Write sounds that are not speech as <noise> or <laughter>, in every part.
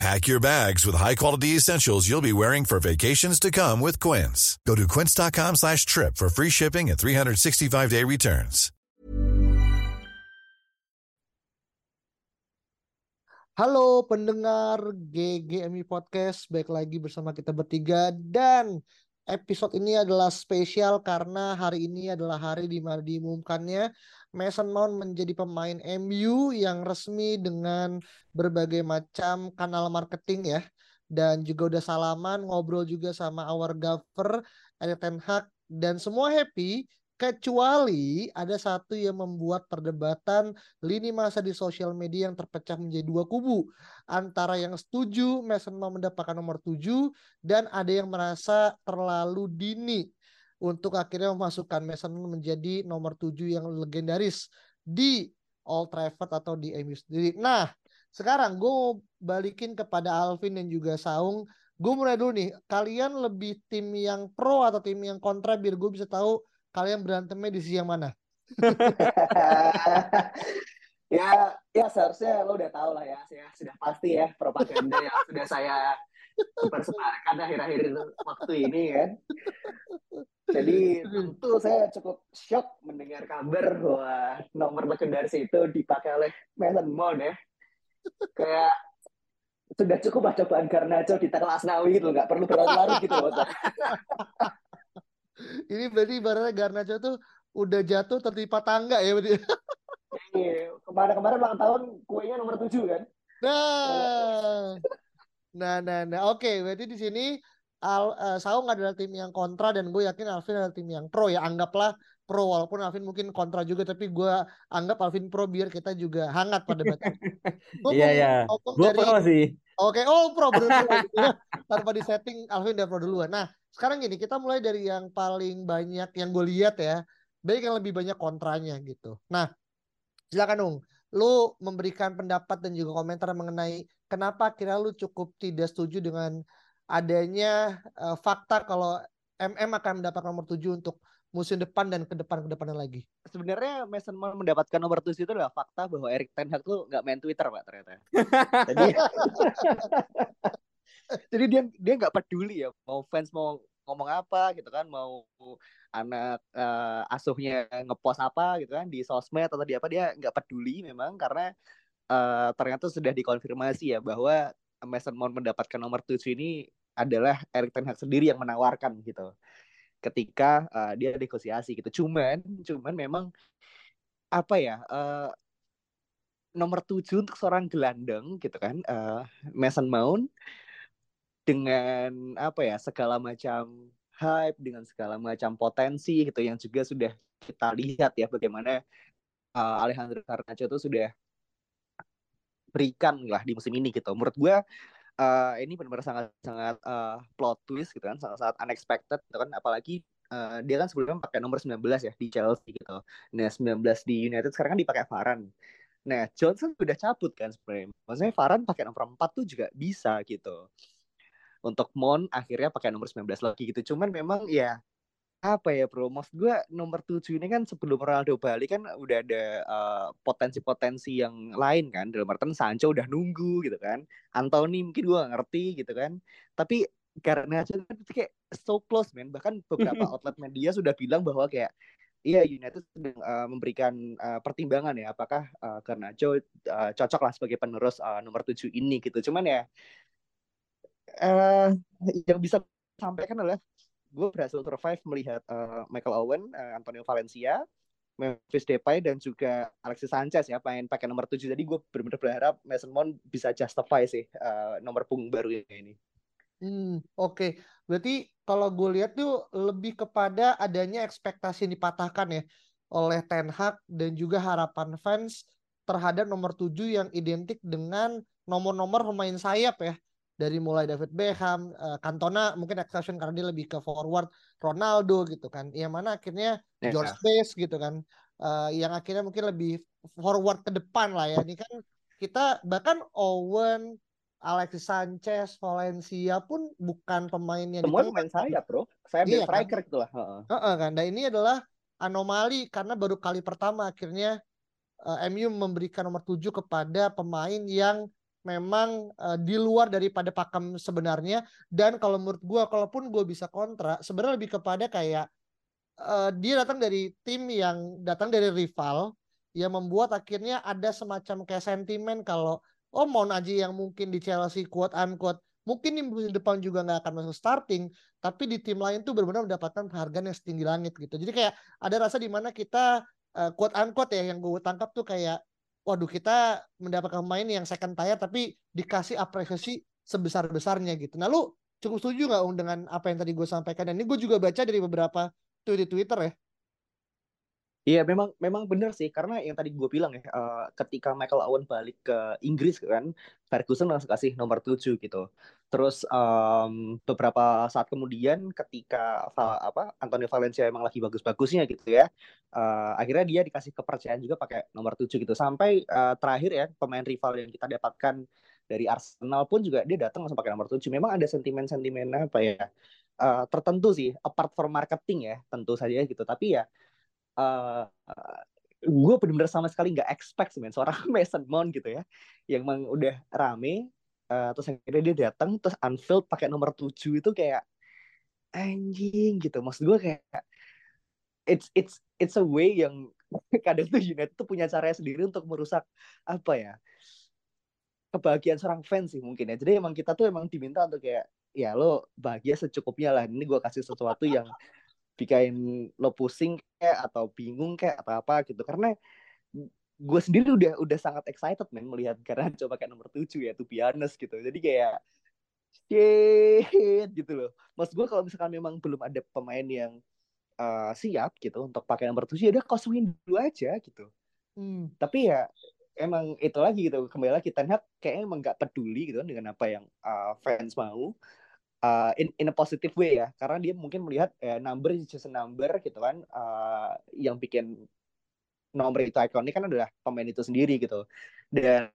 Pack your bags with high-quality essentials you'll be wearing for vacations to come with Quince. Go to quince.com slash trip for free shipping and 365-day returns. Halo pendengar GGMI Podcast, baik lagi bersama kita bertiga dan episode ini adalah spesial karena hari ini adalah hari di mana diumumkannya Mason Mount menjadi pemain MU yang resmi dengan berbagai macam kanal marketing ya. Dan juga udah salaman ngobrol juga sama our governor Erik Ten Hag. Dan semua happy kecuali ada satu yang membuat perdebatan lini masa di sosial media yang terpecah menjadi dua kubu antara yang setuju Mason Mount mendapatkan nomor 7 dan ada yang merasa terlalu dini untuk akhirnya memasukkan Mason menjadi nomor 7 yang legendaris di Old Trafford atau di MU sendiri. Nah, sekarang gue mau balikin kepada Alvin dan juga Saung. Gue mulai dulu nih, kalian lebih tim yang pro atau tim yang kontra biar gue bisa tahu kalian berantemnya di sisi yang mana? <laughs> ya, ya seharusnya lo udah tahu lah ya, saya sudah pasti ya propaganda yang sudah saya sebarkan akhir-akhir waktu ini kan. Jadi tentu saya cukup shock mendengar kabar bahwa nomor legendaris itu dipakai oleh Mason Mount ya. Kayak sudah cukup lah cobaan Garnacho di kelas Nawi gitu, nggak perlu berlarut-larut gitu loh. <laughs> Ini berarti ibaratnya Garnacho tuh udah jatuh tertimpa tangga ya berarti. Iya, kemarin-kemarin ulang tahun kuenya nomor 7 kan. Nah. Nah, nah, nah. Oke, berarti di sini Al, uh, Saung adalah tim yang kontra dan gue yakin Alvin adalah tim yang pro ya. Anggaplah pro walaupun Alvin mungkin kontra juga tapi gue anggap Alvin pro biar kita juga hangat pada debat. <laughs> Iya iya. Gue dari... pro sih. Oke, oh pro berdua. <laughs> Tanpa di setting Alvin udah pro duluan. Nah, sekarang gini kita mulai dari yang paling banyak yang gue lihat ya. Baik yang lebih banyak kontranya gitu. Nah, silakan dong. Lu memberikan pendapat dan juga komentar mengenai kenapa kira lu cukup tidak setuju dengan adanya uh, fakta kalau MM akan mendapat nomor 7 untuk musim depan dan ke depan ke depannya lagi. Sebenarnya Mason Mount mendapatkan nomor 7 itu adalah fakta bahwa Erik Ten Hag tuh nggak main Twitter pak ternyata. <laughs> Jadi jadi dia dia nggak peduli ya mau fans mau ngomong apa gitu kan mau anak uh, asuhnya ngepost apa gitu kan di sosmed atau di apa dia nggak peduli memang karena uh, ternyata sudah dikonfirmasi ya bahwa Mason Mount mendapatkan nomor 7 ini adalah Erik Ten Hag sendiri yang menawarkan gitu ketika uh, dia negosiasi gitu. Cuman cuman memang apa ya uh, nomor 7 untuk seorang gelandang gitu kan uh, Mason Mount dengan apa ya segala macam hype dengan segala macam potensi gitu yang juga sudah kita lihat ya bagaimana uh, Alejandro Garnacho itu sudah berikan lah di musim ini gitu. Menurut gue uh, ini benar-benar sangat sangat uh, plot twist gitu kan, sangat sangat unexpected gitu kan apalagi uh, dia kan sebelumnya pakai nomor 19 ya di Chelsea gitu. Nah, 19 di United sekarang kan dipakai Varane. Nah, Johnson udah cabut kan sebenarnya. Maksudnya Varane pakai nomor 4 tuh juga bisa gitu untuk Mon akhirnya pakai nomor 19 lagi gitu. Cuman memang ya apa ya bro, maksud gue nomor 7 ini kan sebelum Ronaldo balik kan udah ada uh, potensi-potensi yang lain kan. Dalam artian Sancho udah nunggu gitu kan. Anthony mungkin gue ngerti gitu kan. Tapi karena kan kayak so close man. Bahkan beberapa <laughs> outlet media sudah bilang bahwa kayak Iya United sedang uh, memberikan uh, pertimbangan ya apakah uh, karena Joe uh, cocok lah sebagai penerus uh, nomor 7 ini gitu. Cuman ya uh, yang bisa sampaikan adalah gue berhasil survive melihat uh, Michael Owen, uh, Antonio Valencia, Memphis Depay dan juga Alexis Sanchez ya main pakai nomor 7. Jadi gue benar-benar berharap Mason Mount bisa justify sih uh, nomor punggung baru ini. Hmm, oke. Okay. Berarti kalau gue lihat tuh lebih kepada adanya ekspektasi yang dipatahkan ya oleh Ten Hag dan juga harapan fans terhadap nomor 7 yang identik dengan nomor-nomor pemain sayap ya dari mulai David Beckham, uh, Cantona mungkin exception karena dia lebih ke forward Ronaldo gitu kan. Yang mana akhirnya yeah. George Best gitu kan. uh, yang akhirnya mungkin lebih forward ke depan lah ya. Ini kan kita bahkan Owen, Alexis Sanchez, Valencia pun bukan pemain yang semua pemain saya bro. Saya iya, striker kan? gitu lah. Uh -uh. kan. Dan ini adalah anomali karena baru kali pertama akhirnya uh, eh, MU memberikan nomor 7 kepada pemain yang memang uh, di luar daripada pakem sebenarnya. Dan kalau menurut gue kalaupun gue bisa kontra sebenarnya lebih kepada kayak uh, dia datang dari tim yang datang dari rival yang membuat akhirnya ada semacam kayak sentimen kalau oh mau aja yang mungkin di Chelsea quote unquote mungkin di musim depan juga nggak akan masuk starting tapi di tim lain tuh benar-benar mendapatkan penghargaan yang setinggi langit gitu. Jadi kayak ada rasa di mana kita uh, quote unquote ya yang gue tangkap tuh kayak waduh kita mendapatkan pemain yang second tier tapi dikasih apresiasi sebesar besarnya gitu. Nah lu cukup setuju nggak dengan apa yang tadi gue sampaikan? Dan ini gue juga baca dari beberapa tweet di Twitter ya. Iya memang memang benar sih karena yang tadi gue bilang ya uh, ketika Michael Owen balik ke Inggris kan Ferguson langsung kasih nomor 7 gitu. Terus um, beberapa saat kemudian ketika apa Antonio Valencia emang lagi bagus-bagusnya gitu ya. Uh, akhirnya dia dikasih kepercayaan juga pakai nomor 7 gitu. Sampai uh, terakhir ya pemain rival yang kita dapatkan dari Arsenal pun juga dia datang langsung pakai nomor 7. Memang ada sentimen-sentimen apa ya? Uh, tertentu sih apart from marketing ya tentu saja gitu. Tapi ya uh, gue benar-benar sama sekali nggak expect sih men. Seorang <laughs> Mason Mount gitu ya yang emang udah rame uh, terus akhirnya dia datang terus Anfield pakai nomor 7 itu kayak anjing gitu. Maksud gue kayak it's it's it's a way yang <laughs> kadang tuh United tuh punya cara sendiri untuk merusak apa ya kebahagiaan seorang fans sih mungkin ya. Jadi emang kita tuh emang diminta untuk kayak ya lo bahagia secukupnya lah ini gue kasih sesuatu yang bikin lo pusing kayak atau bingung kayak atau apa gitu. Karena gue sendiri udah udah sangat excited men melihat karena <laughs> coba kayak nomor tujuh ya tuh honest gitu. Jadi kayak shit gitu loh. Mas gue kalau misalkan memang belum ada pemain yang uh, siap gitu untuk pakai nomor tujuh ya udah kosongin dulu aja gitu. Hmm. tapi ya emang itu lagi gitu. Kembali lagi Ten Hag kayaknya emang nggak peduli gitu kan dengan apa yang uh, fans mau uh, in in a positive way ya. Karena dia mungkin melihat eh, number is just a number gitu kan. Uh, yang bikin nomor itu ikonik kan adalah pemain itu sendiri gitu. Dan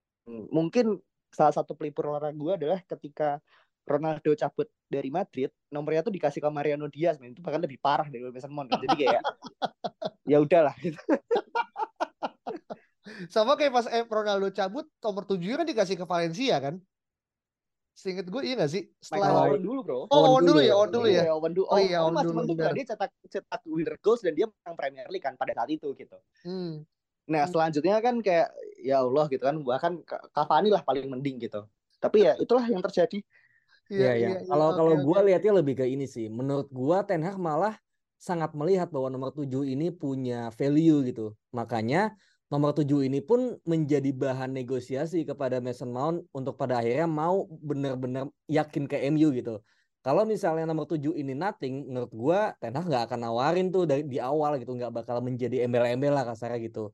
mungkin salah satu pelipur olahraga gue adalah ketika Ronaldo cabut dari Madrid nomornya tuh dikasih ke Mariano Diaz men. itu bahkan lebih parah dari Mason Mount jadi kayak ya udahlah gitu. <laughs> Sama kayak pas Ronaldo cabut nomor tujuh kan dikasih ke Valencia kan Seinget gue iya gak sih? Setelah Owen dulu bro. Oh Owen dulu ya, Owen dulu ya. Iya, Owen dulu. Oh, iya, Owen dulu. Juga dia cetak cetak winner goals dan dia menang Premier League kan pada saat itu gitu. Hmm. Nah selanjutnya kan kayak ya Allah gitu kan bahkan Cavani lah paling mending gitu. Tapi ya itulah yang terjadi. Iya iya. iya. Kalau kalau gue lihatnya lebih ke ini sih. Menurut gue Ten Hag malah sangat melihat bahwa nomor tujuh ini punya value gitu. Makanya nomor tujuh ini pun menjadi bahan negosiasi kepada Mason Mount untuk pada akhirnya mau benar-benar yakin ke MU gitu. Kalau misalnya nomor tujuh ini nothing, menurut gua Ten Hag nggak akan nawarin tuh dari di awal gitu, nggak bakal menjadi embel-embel lah kasarnya gitu.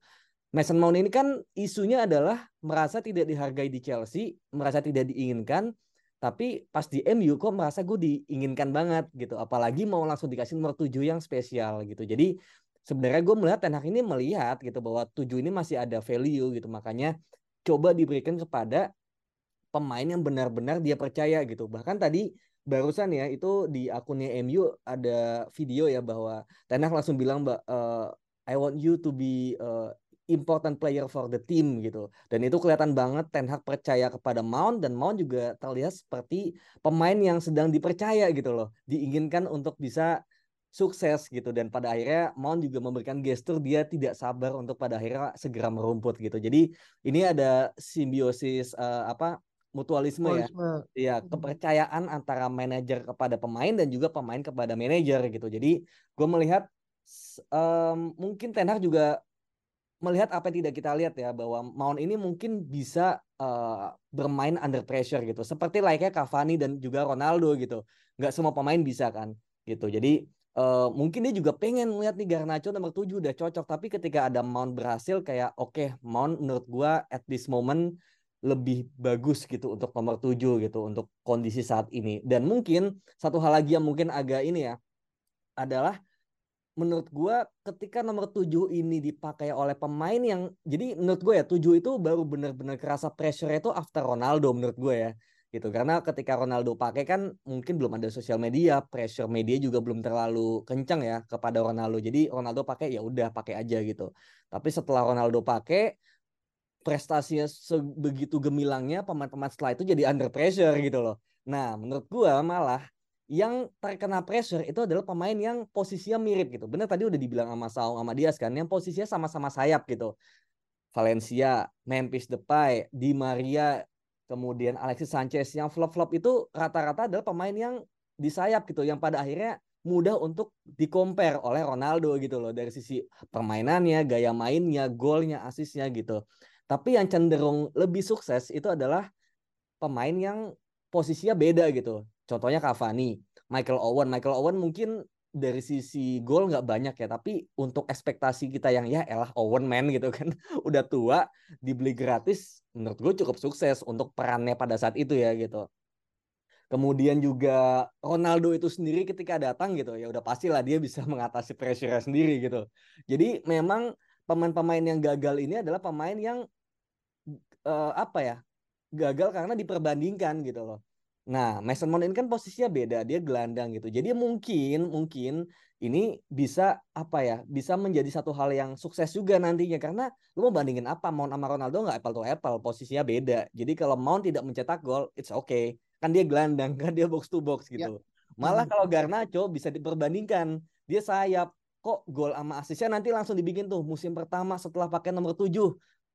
Mason Mount ini kan isunya adalah merasa tidak dihargai di Chelsea, merasa tidak diinginkan, tapi pas di MU kok merasa gue diinginkan banget gitu. Apalagi mau langsung dikasih nomor tujuh yang spesial gitu. Jadi sebenarnya gue melihat Ten Hag ini melihat gitu bahwa tujuh ini masih ada value gitu. Makanya coba diberikan kepada pemain yang benar-benar dia percaya gitu. Bahkan tadi barusan ya itu di akunnya MU ada video ya bahwa Ten Hag langsung bilang mbak uh, I want you to be uh, important player for the team gitu. Dan itu kelihatan banget Ten Hag percaya kepada Mount dan Mount juga terlihat seperti pemain yang sedang dipercaya gitu loh. Diinginkan untuk bisa sukses gitu dan pada akhirnya Mount juga memberikan gestur dia tidak sabar untuk pada akhirnya segera merumput gitu. Jadi ini ada simbiosis uh, apa mutualisme, ya. Ya, kepercayaan antara manajer kepada pemain dan juga pemain kepada manajer gitu. Jadi gue melihat um, mungkin Ten Hag juga melihat apa yang tidak kita lihat ya bahwa Mount ini mungkin bisa uh, bermain under pressure gitu. Seperti layaknya Cavani dan juga Ronaldo gitu. Nggak semua pemain bisa kan gitu. Jadi uh, mungkin dia juga pengen melihat nih Garnacho nomor 7 udah cocok tapi ketika ada Mount berhasil kayak oke okay, Mount menurut gua at this moment lebih bagus gitu untuk nomor 7 gitu untuk kondisi saat ini. Dan mungkin satu hal lagi yang mungkin agak ini ya adalah menurut gue ketika nomor 7 ini dipakai oleh pemain yang jadi menurut gue ya 7 itu baru benar-benar kerasa pressure itu after Ronaldo menurut gue ya gitu karena ketika Ronaldo pakai kan mungkin belum ada sosial media pressure media juga belum terlalu kencang ya kepada Ronaldo jadi Ronaldo pakai ya udah pakai aja gitu tapi setelah Ronaldo pakai prestasinya sebegitu gemilangnya pemain-pemain setelah itu jadi under pressure gitu loh nah menurut gua malah yang terkena pressure itu adalah pemain yang posisinya mirip gitu. Benar tadi udah dibilang sama Saung sama Dias kan, yang posisinya sama-sama sayap gitu. Valencia, Memphis Depay, Di Maria, kemudian Alexis Sanchez yang flop-flop itu rata-rata adalah pemain yang di sayap gitu, yang pada akhirnya mudah untuk dikompar oleh Ronaldo gitu loh dari sisi permainannya, gaya mainnya, golnya, asisnya gitu. Tapi yang cenderung lebih sukses itu adalah pemain yang posisinya beda gitu. Contohnya Cavani, Michael Owen. Michael Owen mungkin dari sisi gol nggak banyak ya, tapi untuk ekspektasi kita yang ya elah Owen man gitu kan, <laughs> udah tua, dibeli gratis, menurut gue cukup sukses untuk perannya pada saat itu ya gitu. Kemudian juga Ronaldo itu sendiri ketika datang gitu ya udah pastilah dia bisa <laughs> mengatasi pressure sendiri gitu. Jadi memang pemain-pemain yang gagal ini adalah pemain yang uh, apa ya gagal karena diperbandingkan gitu loh. Nah, Mason Mount ini kan posisinya beda, dia gelandang gitu. Jadi mungkin mungkin ini bisa apa ya, bisa menjadi satu hal yang sukses juga nantinya karena lu mau bandingin apa Mount sama Ronaldo nggak apple to apple, posisinya beda. Jadi kalau Mount tidak mencetak gol, it's okay. Kan dia gelandang, <laughs> kan dia box to box gitu. Ya. Malah hmm. kalau Garnacho bisa diperbandingkan, dia sayap kok gol sama asisnya nanti langsung dibikin tuh musim pertama setelah pakai nomor 7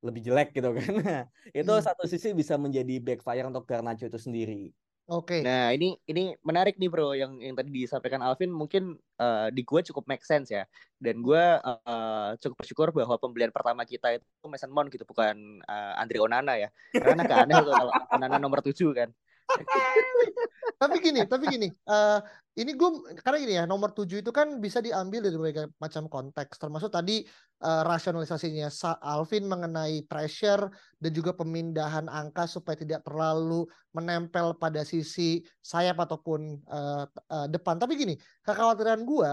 lebih jelek gitu kan. <laughs> itu hmm. satu sisi bisa menjadi backfire untuk Garnacho itu sendiri. Oke. Okay. Nah ini ini menarik nih bro yang yang tadi disampaikan Alvin mungkin uh, di gue cukup make sense ya dan gue uh, cukup bersyukur bahwa pembelian pertama kita itu Mason Mount gitu bukan uh, Andre Onana ya karena agak aneh kalau <laughs> Onana nomor tujuh kan <laughs> tapi gini, tapi gini, uh, ini gue karena gini ya nomor tujuh itu kan bisa diambil dari berbagai macam konteks, termasuk tadi uh, rasionalisasinya Sa Alvin mengenai pressure dan juga pemindahan angka supaya tidak terlalu menempel pada sisi sayap ataupun uh, uh, depan. Tapi gini, kekhawatiran gue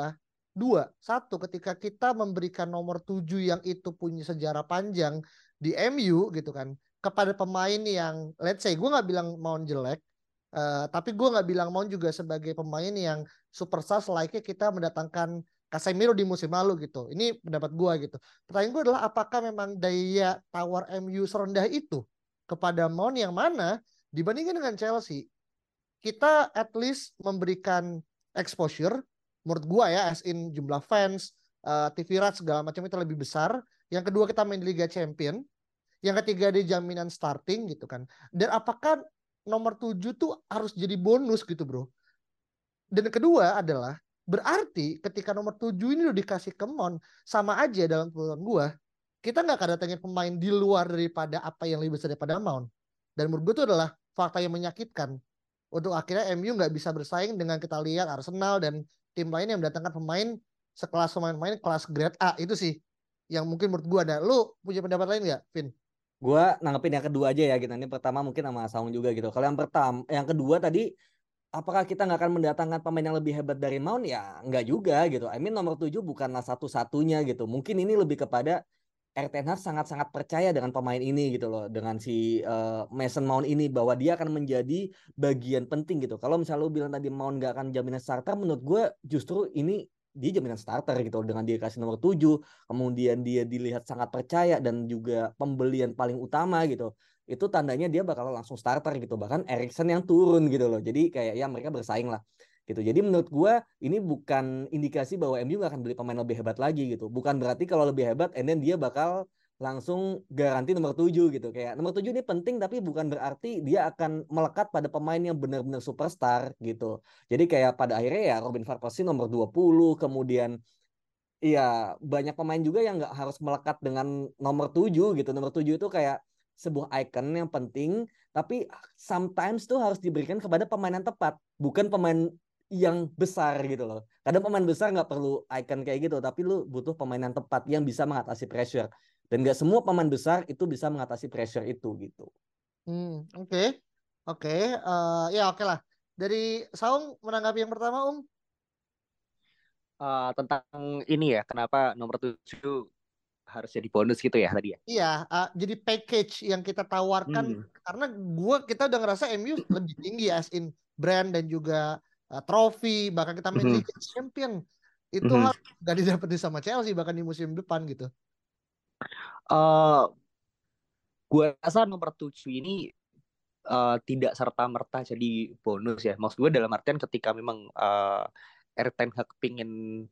dua, satu ketika kita memberikan nomor tujuh yang itu punya sejarah panjang di MU gitu kan kepada pemain yang let's say gue nggak bilang mau jelek Uh, tapi gue nggak bilang mau juga sebagai pemain yang superstar like kita mendatangkan Casemiro di musim lalu gitu. Ini pendapat gue gitu. Pertanyaan gue adalah apakah memang daya tawar MU serendah itu kepada Mount yang mana dibandingkan dengan Chelsea kita at least memberikan exposure menurut gue ya as in jumlah fans, uh, TV rights segala macam itu lebih besar. Yang kedua kita main di Liga Champion. Yang ketiga di jaminan starting gitu kan. Dan apakah nomor 7 tuh harus jadi bonus gitu bro. Dan kedua adalah berarti ketika nomor 7 ini udah dikasih ke Mon sama aja dalam puluhan gua kita nggak akan datengin pemain di luar daripada apa yang lebih besar daripada Mount. Dan menurut gue itu adalah fakta yang menyakitkan. Untuk akhirnya MU nggak bisa bersaing dengan kita lihat Arsenal dan tim lain yang mendatangkan pemain sekelas pemain-pemain kelas grade A itu sih yang mungkin menurut gue ada. Lu punya pendapat lain nggak, Vin? gue nanggepin yang kedua aja ya gitu. Ini pertama mungkin sama Saung juga gitu. Kalau yang pertama, yang kedua tadi apakah kita nggak akan mendatangkan pemain yang lebih hebat dari Mount ya nggak juga gitu. I mean nomor tujuh bukanlah satu-satunya gitu. Mungkin ini lebih kepada Hag sangat-sangat percaya dengan pemain ini gitu loh dengan si uh, Mason Mount ini bahwa dia akan menjadi bagian penting gitu. Kalau misalnya lu bilang tadi Mount nggak akan jaminan starter menurut gue justru ini dia jaminan starter gitu dengan dia kasih nomor 7 kemudian dia dilihat sangat percaya dan juga pembelian paling utama gitu itu tandanya dia bakal langsung starter gitu bahkan Erikson yang turun gitu loh jadi kayak ya mereka bersaing lah gitu jadi menurut gue ini bukan indikasi bahwa MU gak akan beli pemain lebih hebat lagi gitu bukan berarti kalau lebih hebat and then dia bakal langsung garansi nomor 7 gitu. Kayak nomor 7 ini penting tapi bukan berarti dia akan melekat pada pemain yang benar-benar superstar gitu. Jadi kayak pada akhirnya ya Robin van Persie nomor 20 kemudian Iya, banyak pemain juga yang nggak harus melekat dengan nomor 7 gitu. Nomor 7 itu kayak sebuah icon yang penting, tapi sometimes tuh harus diberikan kepada pemain yang tepat, bukan pemain yang besar gitu loh. Kadang pemain besar nggak perlu icon kayak gitu, tapi lu butuh pemain yang tepat yang bisa mengatasi pressure. Dan nggak semua pemain besar itu bisa mengatasi pressure itu gitu. Hmm, oke. Oke, okay. uh, ya oke lah. Dari Saung menanggapi yang pertama, Um. Uh, tentang ini ya, kenapa nomor tujuh harus jadi bonus gitu ya tadi ya? Iya, uh, jadi package yang kita tawarkan hmm. karena gua kita udah ngerasa MU lebih tinggi as in brand dan juga uh, trofi bahkan kita main -hmm. champion itu -hmm. harus gak di sama Chelsea bahkan di musim depan gitu. Uh, gua rasa nomor tujuh ini uh, tidak serta merta jadi bonus ya. Maksud gue dalam artian ketika memang uh, Erten Hag pingin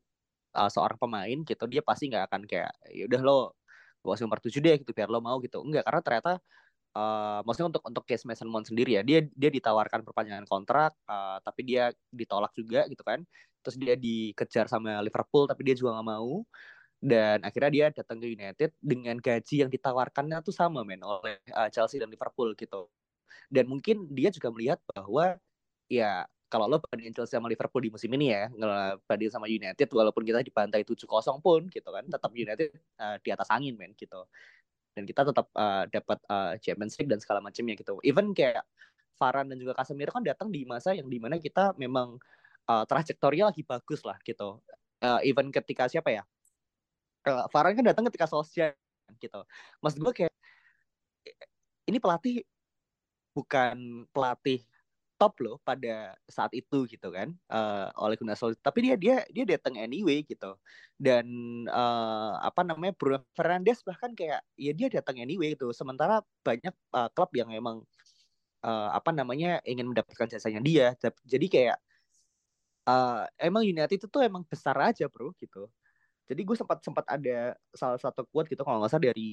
uh, seorang pemain gitu dia pasti nggak akan kayak ya udah lo gue kasih nomor tujuh deh gitu biar lo mau gitu. Enggak karena ternyata uh, maksudnya untuk untuk case Mason Mount sendiri ya dia dia ditawarkan perpanjangan kontrak uh, tapi dia ditolak juga gitu kan. Terus dia dikejar sama Liverpool tapi dia juga nggak mau. Dan akhirnya dia datang ke United dengan gaji yang ditawarkannya tuh sama men oleh uh, Chelsea dan Liverpool gitu. Dan mungkin dia juga melihat bahwa ya kalau lo bandingin Chelsea sama Liverpool di musim ini ya, bandingin sama United walaupun kita dibantai 7-0 pun gitu kan, tetap United uh, di atas angin men gitu. Dan kita tetap uh, dapat uh, Champions League dan segala macamnya gitu. Even kayak Varane dan juga Casemiro kan datang di masa yang di mana kita memang uh, trajektorinya lagi bagus lah gitu. Uh, even ketika siapa ya? Uh, kan datang ketika Solskjaer gitu. Maksud gue kayak ini pelatih bukan pelatih top loh pada saat itu gitu kan uh, oleh Gunnar Solskjaer. Tapi dia dia dia datang anyway gitu. Dan uh, apa namanya Bruno Fernandes bahkan kayak ya dia datang anyway gitu. Sementara banyak uh, klub yang emang uh, apa namanya ingin mendapatkan jasanya dia. Jadi kayak uh, emang United itu tuh emang besar aja bro gitu. Jadi gue sempat sempat ada salah satu quote gitu kalau nggak salah dari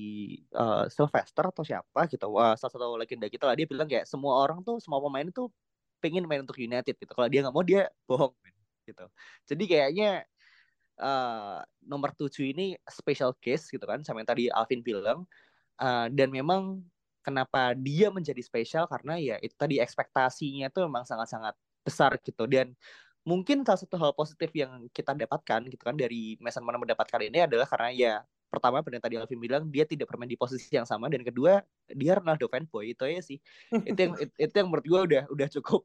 uh, Sylvester atau siapa gitu. Uh, salah satu legenda kita lah. Dia bilang kayak semua orang tuh semua pemain itu pengen main untuk United gitu. Kalau dia nggak mau dia bohong gitu. Jadi kayaknya uh, nomor tujuh ini special case gitu kan sama yang tadi Alvin bilang uh, dan memang kenapa dia menjadi spesial karena ya itu tadi ekspektasinya tuh memang sangat-sangat besar gitu dan mungkin salah satu hal positif yang kita dapatkan gitu kan dari Mason Mount mendapatkan ini adalah karena ya pertama benar tadi Alvin bilang dia tidak bermain di posisi yang sama dan kedua dia Ronaldo fanboy itu ya sih itu yang <laughs> itu yang menurut gue udah udah cukup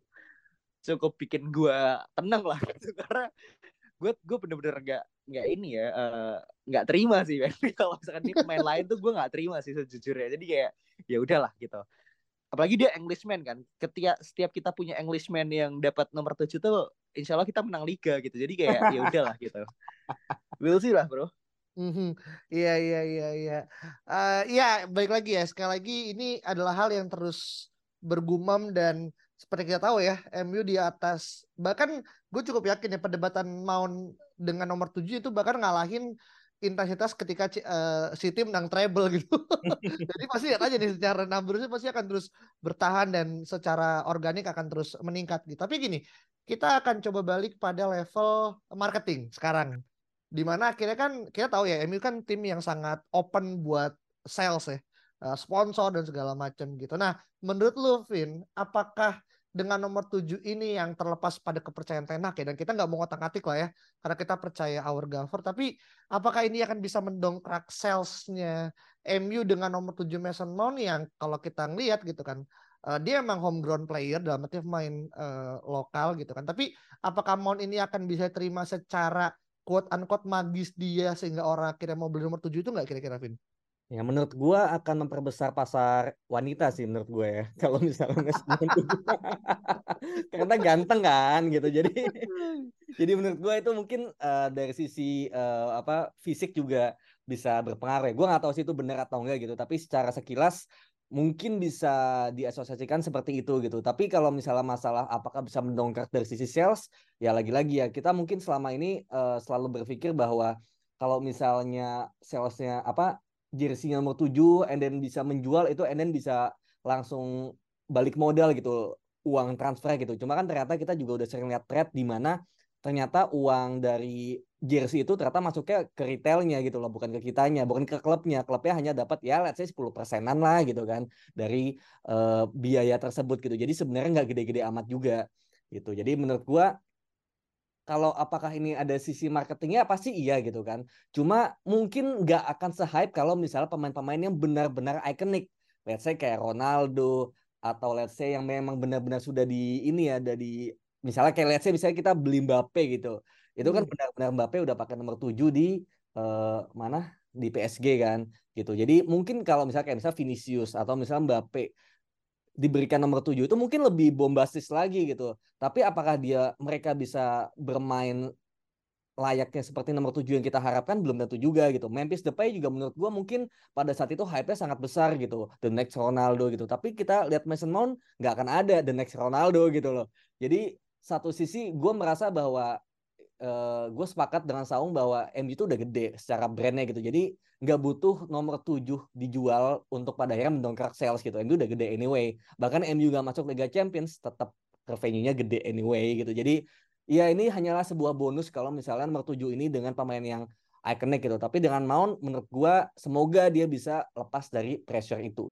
cukup bikin gue tenang lah <laughs> gitu. Karena gue gue bener-bener nggak nggak ini ya eh, nggak uh, terima sih <laughs> kalau misalkan ini pemain lain tuh gue nggak terima sih sejujurnya. Jadi kayak ya udahlah gitu. Apalagi dia Englishman kan. Ketika setiap kita punya Englishman yang dapat nomor tujuh tuh insya Allah kita menang liga gitu. Jadi kayak ya udahlah gitu. <laughs> We'll see lah bro. Mm-hmm. Iya iya iya iya. Uh, iya baik lagi ya. Sekali lagi ini adalah hal yang terus bergumam dan seperti kita tahu ya, MU di atas. Bahkan gue cukup yakin ya perdebatan Mount dengan nomor 7 itu bahkan ngalahin intensitas ketika uh, si tim menang treble gitu. <laughs> Jadi pasti lihat aja nih secara numbers pasti akan terus bertahan dan secara organik akan terus meningkat gitu. Tapi gini, kita akan coba balik pada level marketing sekarang. Di mana akhirnya kan kita tahu ya, MU kan tim yang sangat open buat sales ya, eh, sponsor dan segala macam gitu. Nah, menurut lu Vin, apakah dengan nomor tujuh ini yang terlepas pada kepercayaan Tenak ya dan kita nggak mau ngotak-atik lah ya karena kita percaya our Gaffer tapi apakah ini akan bisa mendongkrak salesnya MU dengan nomor tujuh Mason Mount yang kalau kita ngelihat gitu kan uh, dia emang homegrown player dalam arti main uh, lokal gitu kan tapi apakah Mount ini akan bisa terima secara quote unquote magis dia sehingga orang akhirnya mau beli nomor tujuh itu nggak kira-kira Vin? Ya menurut gue akan memperbesar pasar wanita sih menurut gue ya. <laughs> Kalau misalnya karena <laughs> ganteng kan gitu. Jadi <laughs> jadi menurut gue itu mungkin uh, dari sisi uh, apa fisik juga bisa berpengaruh. Ya. Gue nggak tahu sih itu benar atau enggak gitu. Tapi secara sekilas mungkin bisa diasosiasikan seperti itu gitu. Tapi kalau misalnya masalah apakah bisa mendongkrak dari sisi sales, ya lagi-lagi ya kita mungkin selama ini uh, selalu berpikir bahwa kalau misalnya salesnya apa jersey nomor 7 and then bisa menjual itu and then bisa langsung balik modal gitu uang transfer gitu. Cuma kan ternyata kita juga udah sering lihat trade di mana ternyata uang dari jersey itu ternyata masuknya ke retailnya gitu loh, bukan ke kitanya, bukan ke klubnya. Klubnya hanya dapat ya let's say 10 persenan lah gitu kan dari uh, biaya tersebut gitu. Jadi sebenarnya nggak gede-gede amat juga gitu. Jadi menurut gua kalau apakah ini ada sisi marketingnya pasti iya gitu kan. Cuma mungkin nggak akan se-hype kalau misalnya pemain-pemain yang benar-benar ikonik. Let's say kayak Ronaldo atau let's say yang memang benar-benar sudah di ini ya ada di misalnya kayak let's say misalnya kita beli Mbappe gitu. Itu kan benar-benar Mbappe udah pakai nomor 7 di uh, mana di PSG kan gitu. Jadi mungkin kalau misalnya kayak misalnya Vinicius atau misalnya Mbappe diberikan nomor 7 itu mungkin lebih bombastis lagi gitu. Tapi apakah dia mereka bisa bermain layaknya seperti nomor 7 yang kita harapkan belum tentu juga gitu. Memphis Depay juga menurut gua mungkin pada saat itu hype-nya sangat besar gitu. The next Ronaldo gitu. Tapi kita lihat Mason Mount nggak akan ada the next Ronaldo gitu loh. Jadi satu sisi gue merasa bahwa uh, eh, gue sepakat dengan Saung bahwa MU itu udah gede secara brandnya gitu. Jadi nggak butuh nomor 7 dijual untuk pada akhirnya mendongkrak sales gitu. MU udah gede anyway. Bahkan MU gak masuk Liga Champions tetap revenue-nya gede anyway gitu. Jadi ya ini hanyalah sebuah bonus kalau misalnya nomor 7 ini dengan pemain yang ikonik gitu. Tapi dengan Mount menurut gua semoga dia bisa lepas dari pressure itu.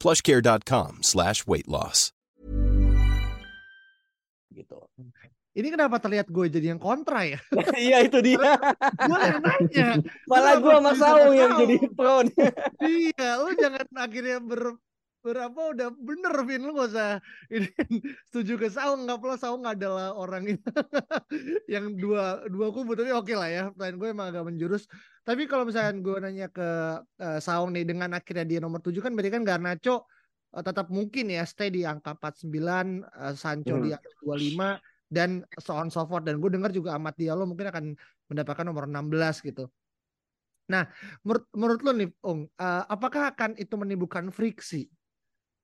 plushcare.com slash weight loss. Gitu. ini kenapa terlihat gue jadi yang kontra ya? <laughs> iya itu dia. gue yang nanya. Malah gue sama Saung yang jadi pro. iya, lu jangan akhirnya ber berapa udah bener Vin? Lu gak usah <laughs> ini setuju ke Saung nggak perlu Saung adalah orang <laughs> yang dua dua kubu tapi oke lah ya. Pertanyaan gue emang agak menjurus. Tapi kalau misalkan gue nanya ke uh, Saung nih dengan akhirnya dia nomor tujuh kan berarti kan Garnacho uh, tetap mungkin ya stay di angka 49 uh, Sancho hmm. di angka 25 dan so on so forth. Dan gue dengar juga Ahmad Diallo mungkin akan mendapatkan nomor 16 gitu. Nah, menurut menurut lo nih, Ung, uh, apakah akan itu menimbulkan friksi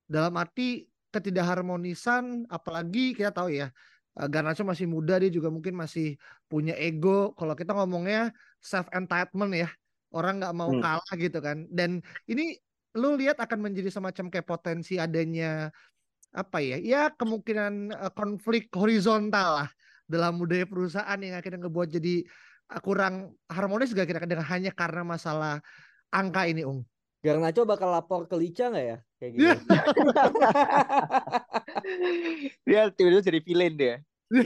dalam arti ketidakharmonisan apalagi kita tahu ya uh, Garnacho masih muda dia juga mungkin masih punya ego kalau kita ngomongnya self entitlement ya orang nggak mau hmm. kalah gitu kan dan ini lu lihat akan menjadi semacam kayak potensi adanya apa ya ya kemungkinan uh, konflik horizontal lah dalam budaya perusahaan yang akhirnya ngebuat jadi kurang harmonis gak kira-kira dengan hanya karena masalah angka ini Ung? Garnacho bakal lapor ke Lica nggak ya kayak gitu? <laughs> dia tiba-tiba jadi villain dia. <laughs>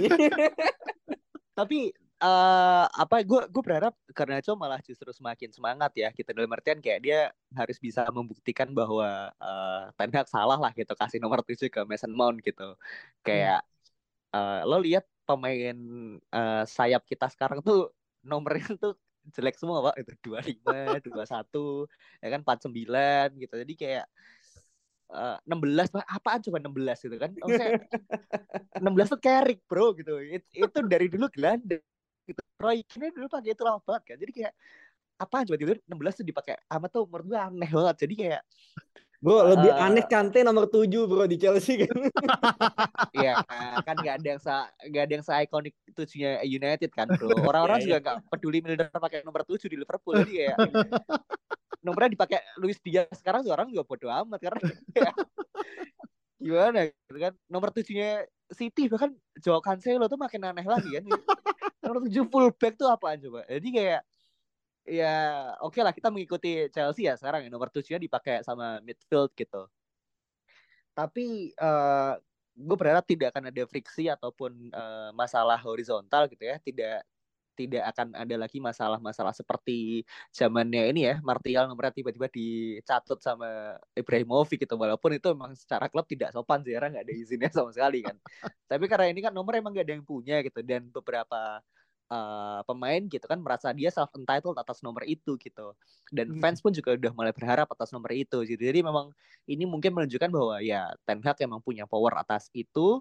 Tapi uh, apa gue gue berharap karena itu malah justru semakin semangat ya kita dalam artian kayak dia harus bisa membuktikan bahwa uh, Ten Hag salah lah gitu kasih nomor tujuh ke Mason Mount gitu kayak hmm. uh, lo lihat pemain uh, sayap kita sekarang tuh nomornya tuh jelek semua pak. Itu dua lima dua satu ya kan empat sembilan gitu. Jadi kayak enam belas apaan coba enam belas gitu kan? Enam belas tuh Carrick bro gitu. It, itu dari dulu gelandang gitu. Roy Keane dulu pakai itu lama banget kan. Jadi kayak apa coba tidur 16 tuh dipakai amat tuh menurut gue aneh banget. Jadi kayak Bro, lebih uh, aneh Kante nomor 7 bro di Chelsea kan. <laughs> Iya, kan gak ada yang sa gak ada yang se ikonik tujuhnya United kan, Bro. Orang-orang yeah, juga yeah. gak peduli Milner pakai nomor 7 di Liverpool jadi kayak <laughs> nomornya dipakai Luis Diaz sekarang orang juga bodo amat karena <laughs> ya, gimana gitu kan. Nomor tujuhnya City bahkan Joao Cancelo tuh makin aneh lagi kan nomor tujuh fullback tuh apaan coba jadi kayak ya oke okay lah kita mengikuti Chelsea ya sekarang ya nomor tujuhnya dipakai sama midfield gitu. Tapi uh, eh, gue berharap tidak akan ada friksi ataupun uh, masalah horizontal gitu ya tidak tidak akan ada lagi masalah-masalah seperti zamannya ini ya Martial nomornya tiba-tiba dicatut sama Ibrahimovic gitu walaupun itu memang secara klub tidak sopan sih karena nggak ada izinnya sama sekali kan. <laughs> Tapi karena ini kan nomor emang gak ada yang punya gitu dan beberapa uh, pemain gitu kan merasa dia self entitled atas nomor itu gitu. Dan hmm. fans pun juga udah mulai berharap atas nomor itu gitu. Jadi memang ini mungkin menunjukkan bahwa ya Ten Hag emang punya power atas itu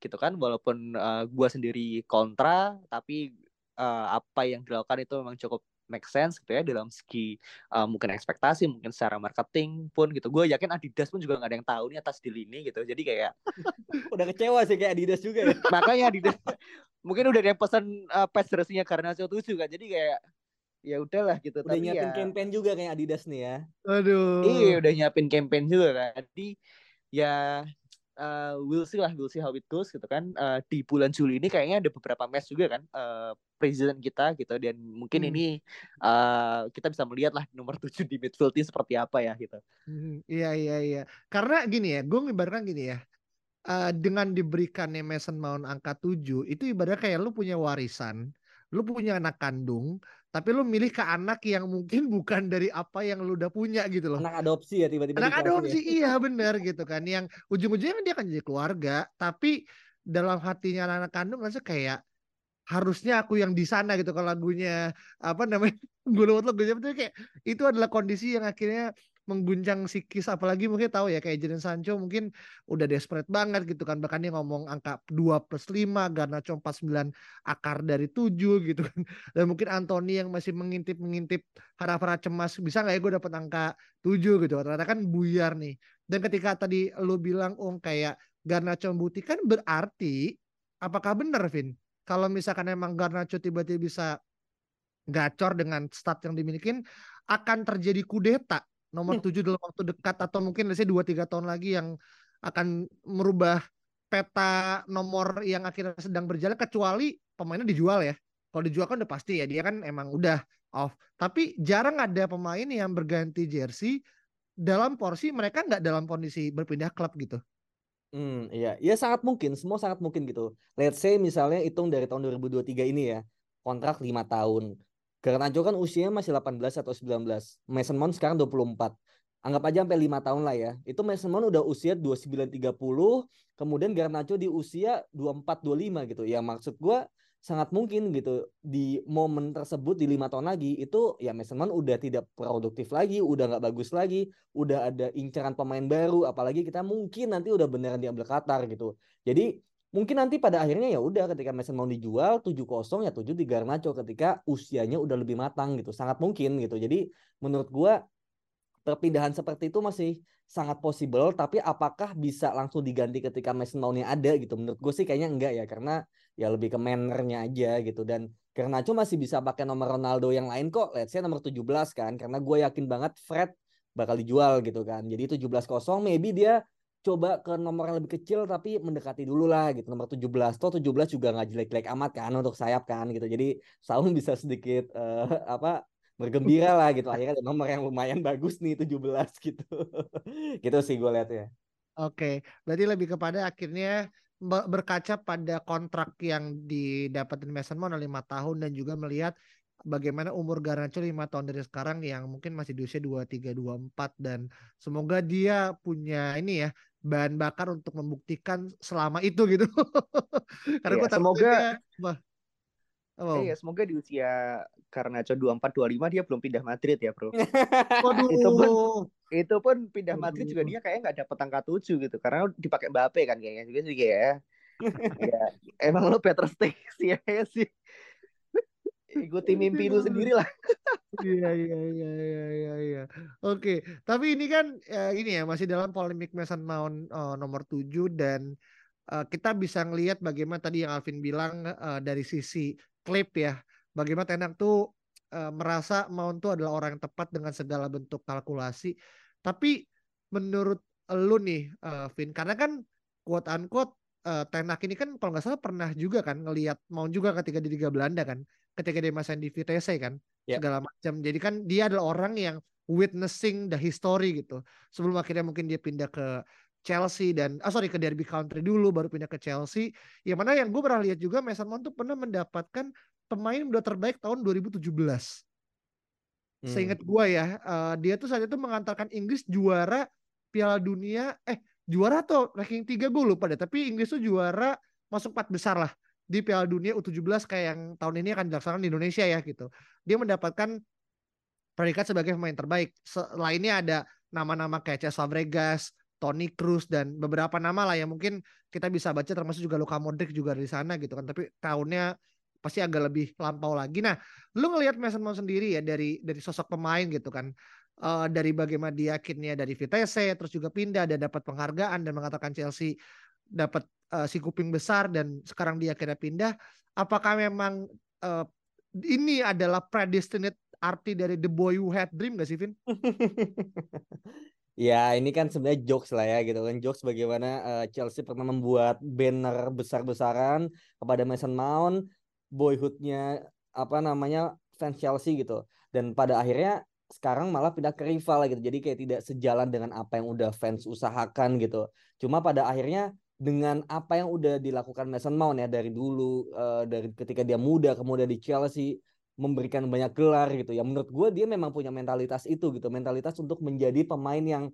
gitu kan. Walaupun uh, gua sendiri kontra tapi uh, apa yang dilakukan itu memang cukup make sense gitu ya dalam segi uh, mungkin ekspektasi mungkin secara marketing pun gitu. Gue yakin Adidas pun juga nggak ada yang tahu nih atas deal ini gitu. Jadi kayak <laughs> udah kecewa sih kayak Adidas juga ya. <laughs> Makanya Adidas <laughs> mungkin udah ada yang pesan uh, patch resminya karena tujuh kan. Jadi kayak ya udahlah gitu. Udah tapi nyiapin ya... campaign juga kayak Adidas nih ya. Aduh. Iya udah nyiapin campaign juga kan. Jadi ya uh, we'll see lah we'll see how it goes gitu kan uh, di bulan Juli ini kayaknya ada beberapa match juga kan uh, presiden kita gitu dan mungkin hmm. ini uh, kita bisa melihat lah nomor <laughs> tujuh di midfield ini seperti apa ya gitu. Hmm, iya iya iya. Karena gini ya, gue ibaratkan gini ya. Uh, dengan diberikannya Mason Mount angka 7 itu ibaratnya kayak lu punya warisan, lu punya anak kandung, tapi lu milih ke anak yang mungkin <laughs> bukan dari apa yang lu udah punya gitu loh. Anak adopsi ya tiba-tiba. Anak adopsi ya. iya <laughs> bener gitu kan. Yang ujung-ujungnya kan dia akan jadi keluarga, tapi dalam hatinya anak, -anak kandung rasa kayak harusnya aku yang di sana gitu kalau lagunya apa namanya <laughs> gue lupa lagunya betul kayak itu adalah kondisi yang akhirnya mengguncang psikis apalagi mungkin tahu ya kayak Jadon Sancho mungkin udah desperate banget gitu kan. Bahkan dia ngomong angka 2 plus 5 Garnacho 49 akar dari 7 <laughs> gitu kan. Dan mungkin Anthony yang masih mengintip-mengintip harap-harap cemas bisa nggak ya gue dapat angka 7 gitu. Ternyata kan buyar nih. Dan ketika tadi lo bilang oh kayak Garnacho membuktikan berarti apakah benar Vin? Kalau misalkan emang Garnacho tiba-tiba bisa gacor dengan stat yang dimiliki akan terjadi kudeta nomor hmm. tujuh dalam waktu dekat atau mungkin saya dua tiga tahun lagi yang akan merubah peta nomor yang akhirnya sedang berjalan kecuali pemainnya dijual ya. Kalau dijual kan udah pasti ya dia kan emang udah off. Tapi jarang ada pemain yang berganti jersey dalam porsi mereka nggak dalam kondisi berpindah klub gitu. Hmm, iya, ya sangat mungkin, semua sangat mungkin gitu. Let's say misalnya hitung dari tahun 2023 ini ya, kontrak lima tahun. Garnacho kan usianya masih 18 atau 19. Mason Mount sekarang 24. Anggap aja sampai 5 tahun lah ya. Itu Mason Mount udah usia 29 30, kemudian Garnacho di usia 24 25 gitu. Ya maksud gua sangat mungkin gitu di momen tersebut di lima tahun lagi itu ya Mason Mount udah tidak produktif lagi, udah nggak bagus lagi, udah ada incaran pemain baru, apalagi kita mungkin nanti udah beneran diambil Qatar gitu. Jadi mungkin nanti pada akhirnya ya udah ketika Mason mau dijual 7-0 ya 7 di Garnacho ketika usianya udah lebih matang gitu. Sangat mungkin gitu. Jadi menurut gua perpindahan seperti itu masih sangat possible tapi apakah bisa langsung diganti ketika Mason Mountnya ada gitu menurut gue sih kayaknya enggak ya karena ya lebih ke mannernya aja gitu dan Garnacho masih bisa pakai nomor Ronaldo yang lain kok let's say nomor 17 kan karena gue yakin banget Fred bakal dijual gitu kan jadi 17 kosong maybe dia coba ke nomor yang lebih kecil tapi mendekati dulu lah gitu nomor 17 toh 17 juga nggak jelek-jelek amat kan untuk sayap kan gitu. Jadi Saung bisa sedikit uh, apa bergembira lah gitu. Akhirnya ada nomor yang lumayan bagus nih 17 <laughs> gitu. Gitu sih gue lihat ya oke berarti lebih kepada akhirnya berkaca pada kontrak yang didapatin Mason Mount lima tahun dan juga melihat bagaimana umur Garnacho lima tahun dari sekarang yang mungkin masih di usia dua tiga dua empat dan semoga dia punya ini ya bahan bakar untuk membuktikan selama itu gitu. <laughs> Karena iya, gue semoga dia, Oh. Iya, semoga di usia karena co 24 25 dia belum pindah Madrid ya, Bro. <laughs> Waduh. itu pun itu pun pindah Madrid juga dia kayak nggak dapet angka 7 gitu karena dipakai Mbappe kan kayaknya juga sih ya. <laughs> ya, emang lo Peter Stek sih ya sih ikuti mimpi lu sendiri lah. Iya iya iya iya iya iya. Oke, tapi ini kan ya, ini ya masih dalam polemik Mason Mount uh, nomor 7 dan uh, kita bisa ngelihat bagaimana tadi yang Alvin bilang uh, dari sisi klip ya. Bagaimana Tenak tuh uh, merasa Mount tuh adalah orang yang tepat dengan segala bentuk kalkulasi. Tapi menurut lu nih uh, Vin karena kan quote unquote uh, Tenak ini kan kalau nggak salah pernah juga kan ngelihat Mount juga ketika di Liga Belanda kan ketika dia masih di Vitesse kan yeah. segala macam. Jadi kan dia adalah orang yang witnessing the history gitu. Sebelum akhirnya mungkin dia pindah ke Chelsea dan ah sorry ke Derby Country dulu baru pindah ke Chelsea. Yang mana yang gue pernah lihat juga Mason Mount tuh pernah mendapatkan pemain muda terbaik tahun 2017. Hmm. Seingat gue ya, uh, dia tuh saat itu mengantarkan Inggris juara Piala Dunia eh juara atau ranking 3 gue lupa deh, tapi Inggris tuh juara masuk empat besar lah di Piala Dunia U17 kayak yang tahun ini akan dilaksanakan di Indonesia ya gitu. Dia mendapatkan predikat sebagai pemain terbaik. Selainnya ada nama-nama kayak Cesc Fabregas, Toni Kroos dan beberapa nama lah yang mungkin kita bisa baca termasuk juga Luka Modric juga di sana gitu kan. Tapi tahunnya pasti agak lebih lampau lagi. Nah, lu ngelihat Mason Mount sendiri ya dari dari sosok pemain gitu kan. Uh, dari bagaimana dia akhirnya dari VTC terus juga pindah dan dapat penghargaan dan mengatakan Chelsea dapat uh, si kuping besar dan sekarang dia akhirnya pindah. Apakah memang uh, ini adalah predestinate arti dari The Boy Who Had Dream gak sih Vin? <laughs> Ya, ini kan sebenarnya jokes lah ya gitu kan. Jokes bagaimana uh, Chelsea pernah membuat banner besar-besaran kepada Mason Mount, boyhoodnya apa namanya fans Chelsea gitu. Dan pada akhirnya sekarang malah pindah ke rival gitu. Jadi kayak tidak sejalan dengan apa yang udah fans usahakan gitu. Cuma pada akhirnya dengan apa yang udah dilakukan Mason Mount ya dari dulu uh, dari ketika dia muda kemudian di Chelsea memberikan banyak gelar gitu ya. Menurut gue dia memang punya mentalitas itu gitu mentalitas untuk menjadi pemain yang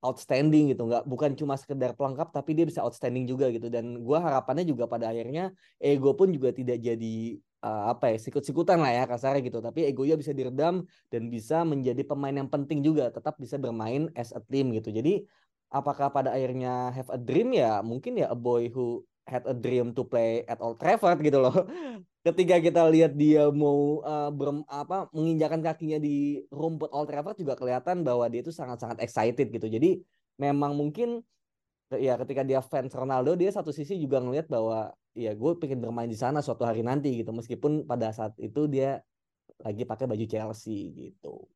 outstanding gitu. Nggak bukan cuma sekedar pelengkap tapi dia bisa outstanding juga gitu. Dan gue harapannya juga pada akhirnya ego pun juga tidak jadi uh, apa ya sikut-sikutan lah ya kasarnya gitu. Tapi egonya bisa diredam dan bisa menjadi pemain yang penting juga tetap bisa bermain as a team gitu. Jadi apakah pada akhirnya have a dream ya mungkin ya a boy who had a dream to play at Old Trafford gitu loh. <laughs> Ketika kita lihat dia mau uh, ber, apa menginjakan kakinya di rumput Old Trafford juga kelihatan bahwa dia itu sangat-sangat excited gitu. Jadi memang mungkin ya ketika dia fans Ronaldo dia satu sisi juga ngelihat bahwa ya gue pengen bermain di sana suatu hari nanti gitu meskipun pada saat itu dia lagi pakai baju Chelsea gitu.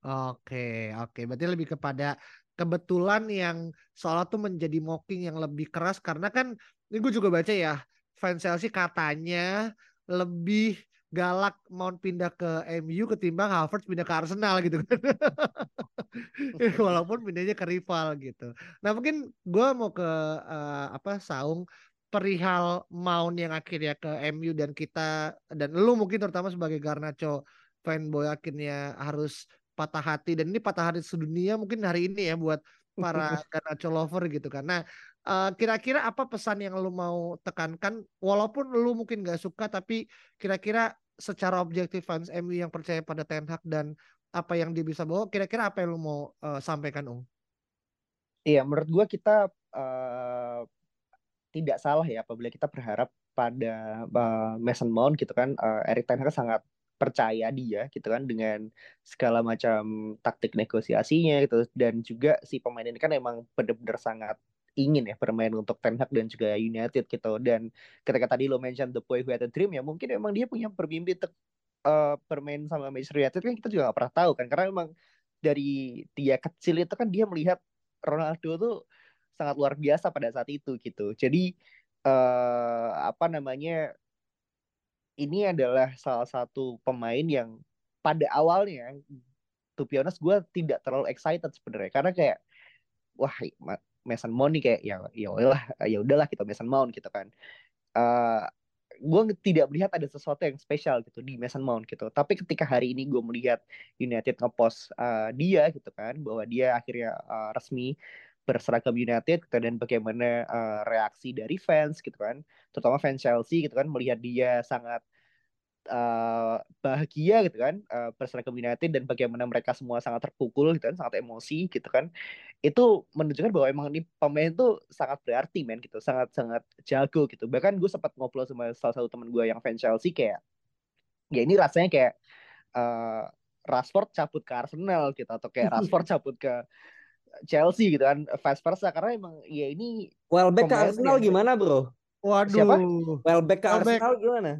Oke, oke. Berarti lebih kepada kebetulan yang seolah tuh menjadi mocking yang lebih keras karena kan ini gue juga baca ya fans Chelsea katanya lebih galak mau pindah ke MU ketimbang Havertz pindah ke Arsenal gitu kan. <laughs> Walaupun pindahnya ke rival gitu. Nah mungkin gue mau ke uh, apa Saung perihal Mount yang akhirnya ke MU dan kita dan lu mungkin terutama sebagai Garnacho fanboy akhirnya harus patah hati dan ini patah hati sedunia mungkin hari ini ya buat para <laughs> Garnacho lover gitu kan. Nah Eh, kira-kira apa pesan yang lu mau tekankan walaupun lu mungkin gak suka tapi kira-kira secara objektif fans MU yang percaya pada Ten Hag dan apa yang dia bisa bawa kira-kira apa yang lu mau uh, sampaikan Ung? Iya menurut gua kita uh, tidak salah ya apabila kita berharap pada uh, Mason Mount gitu kan uh, Erik Ten Hag sangat percaya dia gitu kan dengan segala macam taktik negosiasinya gitu. Dan juga si pemain ini kan emang benar-benar sangat ingin ya bermain untuk Ten Hag dan juga United gitu. Dan ketika tadi lo mention the boy who had a dream ya mungkin memang dia punya bermimpi untuk uh, bermain sama Manchester United kan kita juga gak pernah tahu kan. Karena memang dari dia kecil itu kan dia melihat Ronaldo tuh sangat luar biasa pada saat itu gitu. Jadi uh, apa namanya ini adalah salah satu pemain yang pada awalnya to be gue tidak terlalu excited sebenarnya. Karena kayak wah Mason Mount nih kayak ya ya udahlah ya udahlah kita Mason Mount gitu kan. Uh, eh, gue tidak melihat ada sesuatu yang spesial gitu di Mason Mount gitu. Tapi ketika hari ini gue melihat United ngepost uh, dia gitu kan bahwa dia akhirnya uh, resmi berseragam United gitu, dan bagaimana uh, reaksi dari fans gitu kan terutama fans Chelsea gitu kan melihat dia sangat uh, bahagia gitu kan uh, berseragam United dan bagaimana mereka semua sangat terpukul gitu kan sangat emosi gitu kan itu menunjukkan bahwa emang ini pemain tuh sangat berarti men gitu sangat sangat jago gitu bahkan gue sempat ngobrol sama salah satu teman gue yang fans Chelsea kayak ya ini rasanya kayak uh, Rashford cabut ke Arsenal gitu atau kayak Rashford <laughs> cabut ke Chelsea gitu kan vice versa karena emang ya ini Welbeck ke Arsenal yang... gimana bro? Waduh. Siapa? Welbeck ke. Arsenal gimana?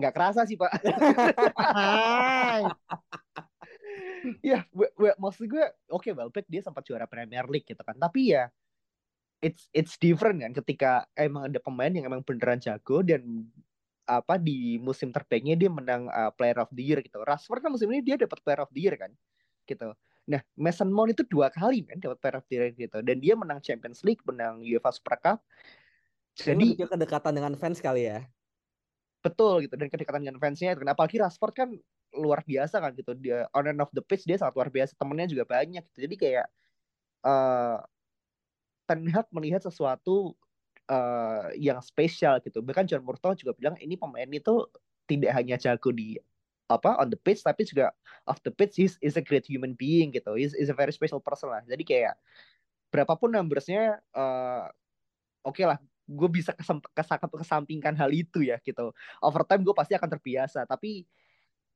Nggak kerasa sih pak ya gue, gue maksud gue oke okay, Welbeck dia sempat juara Premier League gitu kan tapi ya it's it's different kan ketika emang ada pemain yang emang beneran jago dan apa di musim terbaiknya dia menang uh, Player of the Year gitu. Rashford kan musim ini dia dapat Player of the Year kan, gitu. Nah Mason Mount itu dua kali kan dapat Player of the Year gitu, dan dia menang Champions League, menang UEFA Super Cup. Jadi kedekatan dengan fans kali ya betul gitu. Dan kedekatan dengan fansnya itu kenapa apalagi Rashford kan luar biasa kan gitu. Dia on and off the pitch dia sangat luar biasa. Temennya juga banyak gitu. Jadi kayak uh, Ten Hag melihat sesuatu uh, yang spesial gitu. Bahkan John Murtough juga bilang ini pemain itu tidak hanya jago di apa on the pitch tapi juga off the pitch. Is is a great human being gitu. Is is a very special person lah. Jadi kayak berapapun numbersnya uh, oke okay lah gue bisa kesampingkan hal itu ya gitu overtime gue pasti akan terbiasa tapi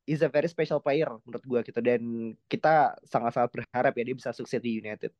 is a very special player menurut gue gitu dan kita sangat-sangat berharap ya dia bisa sukses di United.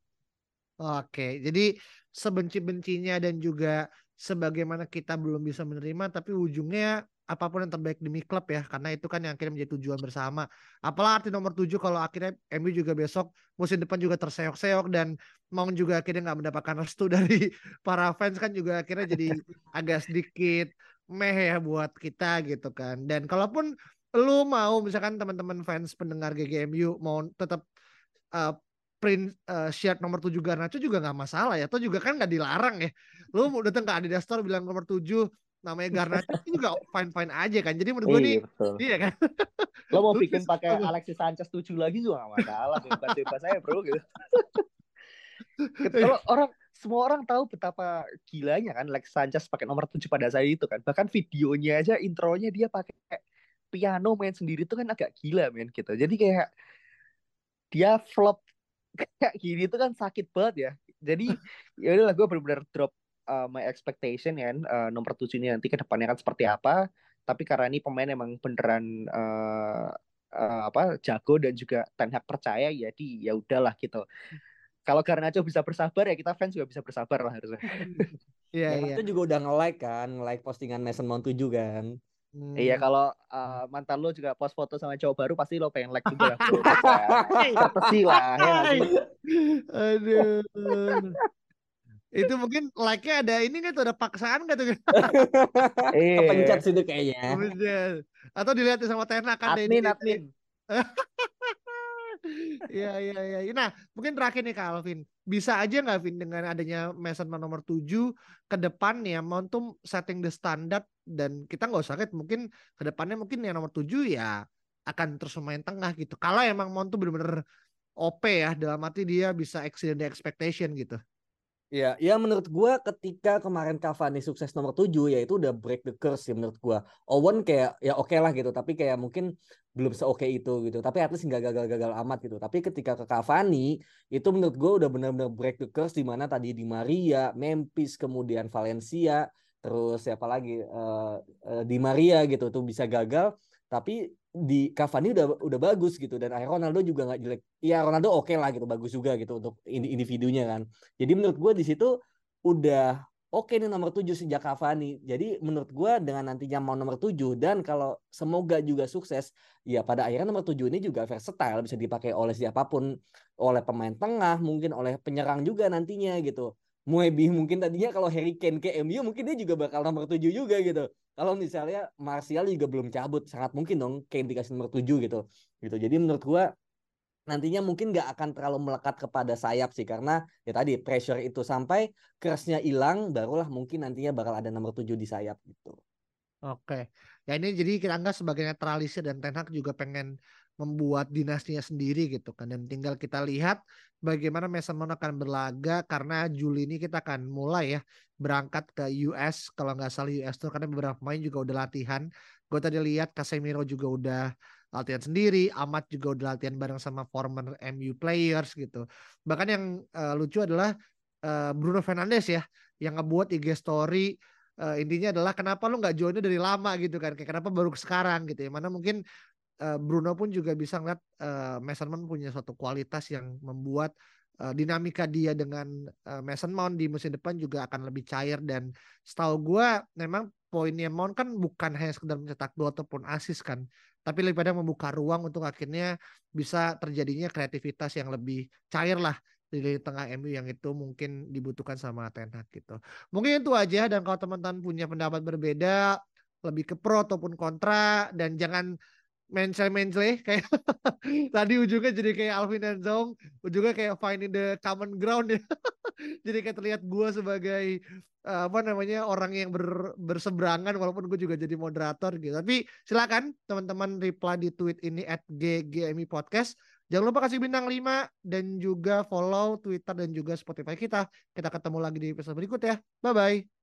Oke, jadi sebenci-bencinya dan juga sebagaimana kita belum bisa menerima tapi ujungnya apa pun yang terbaik demi klub ya karena itu kan yang akhirnya menjadi tujuan bersama. Apalah arti nomor tujuh kalau akhirnya MU juga besok musim depan juga terseok-seok dan mau juga akhirnya nggak mendapatkan restu <laughs> dari para fans kan juga akhirnya jadi agak sedikit meh ya buat kita gitu kan. Dan kalaupun lu mau misalkan teman-teman fans pendengar GGMU mau tetap uh, print uh, shirt nomor 7 Garnacho juga nggak masalah ya. Atau juga kan nggak dilarang ya. Lu mau datang ke Adidas Store bilang nomor 7 namanya Garnacho itu juga <laughs> fine fine aja kan. Jadi menurut gue nih iya kan. <laughs> Lo mau bikin pakai Alexis Sanchez 7 lagi juga gak masalah. Bebas-bebas saya bro gitu. <laughs> Kalau orang semua orang tahu betapa gilanya kan Alexis Sanchez pakai nomor 7 pada saat itu kan. Bahkan videonya aja intronya dia pakai piano main sendiri tuh kan agak gila men gitu jadi kayak dia flop kayak gini tuh kan sakit banget ya jadi ya udahlah gue benar-benar drop uh, my expectation ya uh, nomor tujuh ini nanti ke depannya kan seperti apa tapi karena ini pemain emang beneran uh, uh, apa jago dan juga Ten Hag percaya ya di ya udahlah gitu kalau Garnacho bisa bersabar ya kita fans juga bisa bersabar lah harusnya. <laughs> Iya, iya. Itu juga udah nge-like kan, nge-like postingan Mason Mount 7 kan. Hmm. Iya kalau uh, mantan lo juga post foto sama cowok baru pasti lo pengen like juga <laughs> lah. Pasti lah. Ya, <laughs> Aduh. Itu mungkin like-nya ada ini nggak tuh ada paksaan nggak tuh? eh. <laughs> Kepencet sih kayaknya. Atau dilihat sama Tena kan admin, admin. <laughs> Iya iya iya. Nah, mungkin terakhir nih Kak Alvin. Bisa aja nggak Vin dengan adanya Mason nomor 7 ke depan ya Montum setting the standard dan kita nggak usah kaget mungkin ke depannya mungkin yang nomor 7 ya akan terus main tengah gitu. Kalau emang Montum bener-bener OP ya dalam arti dia bisa exceed the expectation gitu. Ya, ya menurut gua ketika kemarin Cavani sukses nomor 7 ya itu udah break the curse ya menurut gua. Owen kayak ya oke okay lah gitu, tapi kayak mungkin belum seoke itu gitu. Tapi at least nggak gagal-gagal amat gitu. Tapi ketika ke Cavani itu menurut gue udah benar-benar break the curse di mana tadi di Maria, Memphis, kemudian Valencia, terus siapa lagi uh, uh, di Maria gitu tuh bisa gagal. Tapi di Cavani udah udah bagus gitu dan akhirnya Ronaldo juga nggak jelek. Ya Ronaldo oke okay lah gitu, bagus juga gitu untuk individunya kan. Jadi menurut gue di situ udah oke nih nomor 7 sejak Cavani. Jadi menurut gue dengan nantinya mau nomor 7 dan kalau semoga juga sukses, ya pada akhirnya nomor 7 ini juga versatile bisa dipakai oleh siapa pun, oleh pemain tengah, mungkin oleh penyerang juga nantinya gitu. Muebi mungkin tadinya kalau Harry Kane ke MU mungkin dia juga bakal nomor 7 juga gitu. Kalau misalnya Martial juga belum cabut, sangat mungkin dong Kane dikasih nomor 7 gitu. Gitu. Jadi menurut gue nantinya mungkin nggak akan terlalu melekat kepada sayap sih karena ya tadi pressure itu sampai kerasnya hilang barulah mungkin nantinya bakal ada nomor tujuh di sayap gitu. Oke. Ya ini jadi kita anggap sebagai netralisir dan Ten Hag juga pengen membuat dinastinya sendiri gitu kan dan tinggal kita lihat bagaimana Mason Mount akan berlaga karena Juli ini kita akan mulai ya berangkat ke US kalau nggak salah US tuh karena beberapa pemain juga udah latihan gue tadi lihat Casemiro juga udah latihan sendiri, Amat juga udah latihan bareng sama former MU players gitu. Bahkan yang uh, lucu adalah uh, Bruno Fernandes ya, yang ngebuat IG story uh, intinya adalah kenapa lu nggak joinnya dari lama gitu kan, kayak kenapa baru sekarang gitu ya. Mana mungkin uh, Bruno pun juga bisa ngeliat uh, Mason Mount punya suatu kualitas yang membuat uh, dinamika dia dengan uh, Mason Mount di musim depan juga akan lebih cair dan setahu gue memang poinnya Mount kan bukan hanya sekedar mencetak gol ataupun asis kan tapi lebih pada membuka ruang untuk akhirnya bisa terjadinya kreativitas yang lebih cair lah di tengah MU yang itu mungkin dibutuhkan sama Ten Hag gitu. Mungkin itu aja dan kalau teman-teman punya pendapat berbeda lebih ke pro ataupun kontra dan jangan mencle kayak <laughs> tadi ujungnya jadi kayak Alvin dan Zong ujungnya kayak finding the common ground ya. <laughs> Jadi kayak terlihat gue sebagai uh, apa namanya orang yang ber, berseberangan walaupun gue juga jadi moderator gitu. Tapi silakan teman-teman reply di tweet ini at ggmi podcast. Jangan lupa kasih bintang 5 dan juga follow Twitter dan juga Spotify kita. Kita ketemu lagi di episode berikut ya. Bye bye